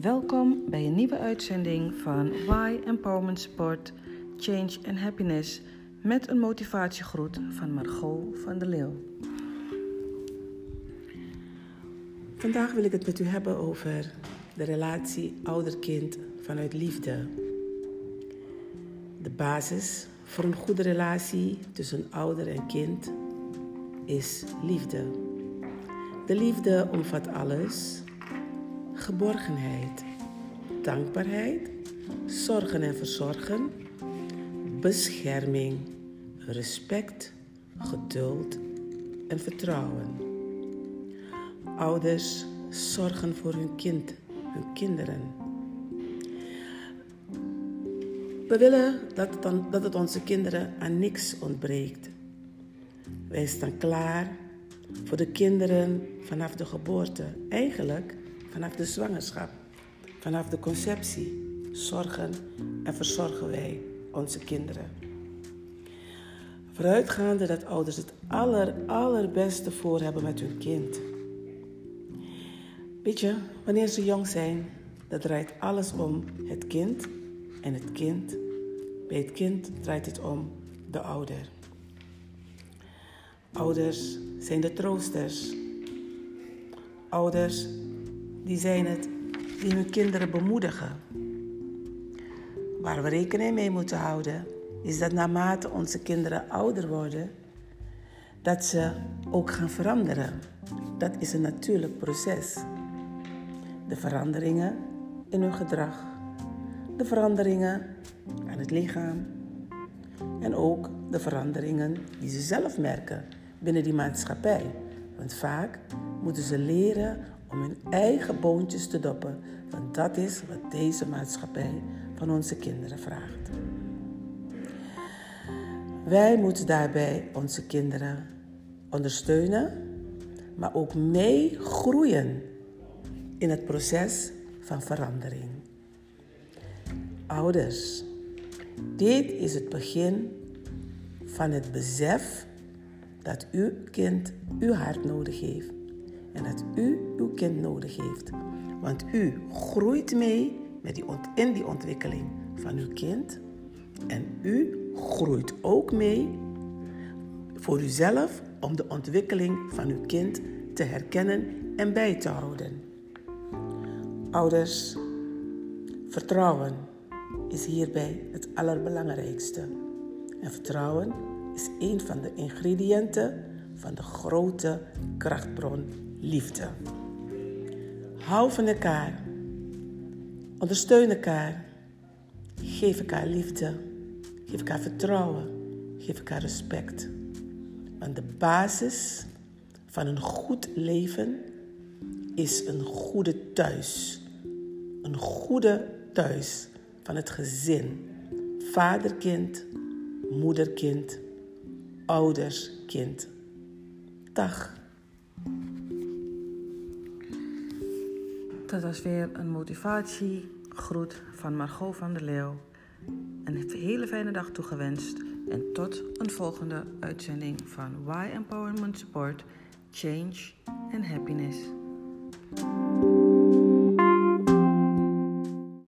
Welkom bij een nieuwe uitzending van Why Empowerment Support, Change and Happiness met een motivatiegroet van Margot van der Leeuw. Vandaag wil ik het met u hebben over de relatie ouder-kind vanuit liefde. De basis voor een goede relatie tussen ouder en kind is liefde. De liefde omvat alles: geborgenheid, dankbaarheid, zorgen en verzorgen, bescherming, respect, geduld en vertrouwen. Ouders zorgen voor hun kind, hun kinderen. We willen dat het, dan, dat het onze kinderen aan niks ontbreekt. Wij staan klaar voor de kinderen vanaf de geboorte. Eigenlijk vanaf de zwangerschap, vanaf de conceptie. Zorgen en verzorgen wij onze kinderen. Vooruitgaande dat ouders het aller, allerbeste voor hebben met hun kind. Weet je, wanneer ze jong zijn, dat draait alles om het kind en het kind. Bij het kind draait het om de ouder. Ouders zijn de troosters. Ouders die zijn het die hun kinderen bemoedigen. Waar we rekening mee moeten houden, is dat naarmate onze kinderen ouder worden, dat ze ook gaan veranderen. Dat is een natuurlijk proces. De veranderingen in hun gedrag, de veranderingen aan het lichaam en ook de veranderingen die ze zelf merken binnen die maatschappij. Want vaak moeten ze leren om hun eigen boontjes te doppen, want dat is wat deze maatschappij van onze kinderen vraagt. Wij moeten daarbij onze kinderen ondersteunen, maar ook meegroeien in het proces van verandering. Ouders, dit is het begin van het besef dat uw kind uw hart nodig heeft en dat u uw kind nodig heeft. Want u groeit mee met die in die ontwikkeling van uw kind en u groeit ook mee voor uzelf om de ontwikkeling van uw kind te herkennen en bij te houden. Ouders, vertrouwen is hierbij het allerbelangrijkste. En vertrouwen is een van de ingrediënten van de grote krachtbron liefde. Hou van elkaar. Ondersteun elkaar. Geef elkaar liefde. Geef elkaar vertrouwen. Geef elkaar respect. Want de basis van een goed leven is een goede thuis. Een goede thuis van het gezin. Vader-kind, moeder-kind, ouders-kind. Dag. Dat was weer een motivatiegroet van Margot van der Leeuw. Een hele fijne dag toegewenst en tot een volgende uitzending van Why Empowerment Support, Change and Happiness.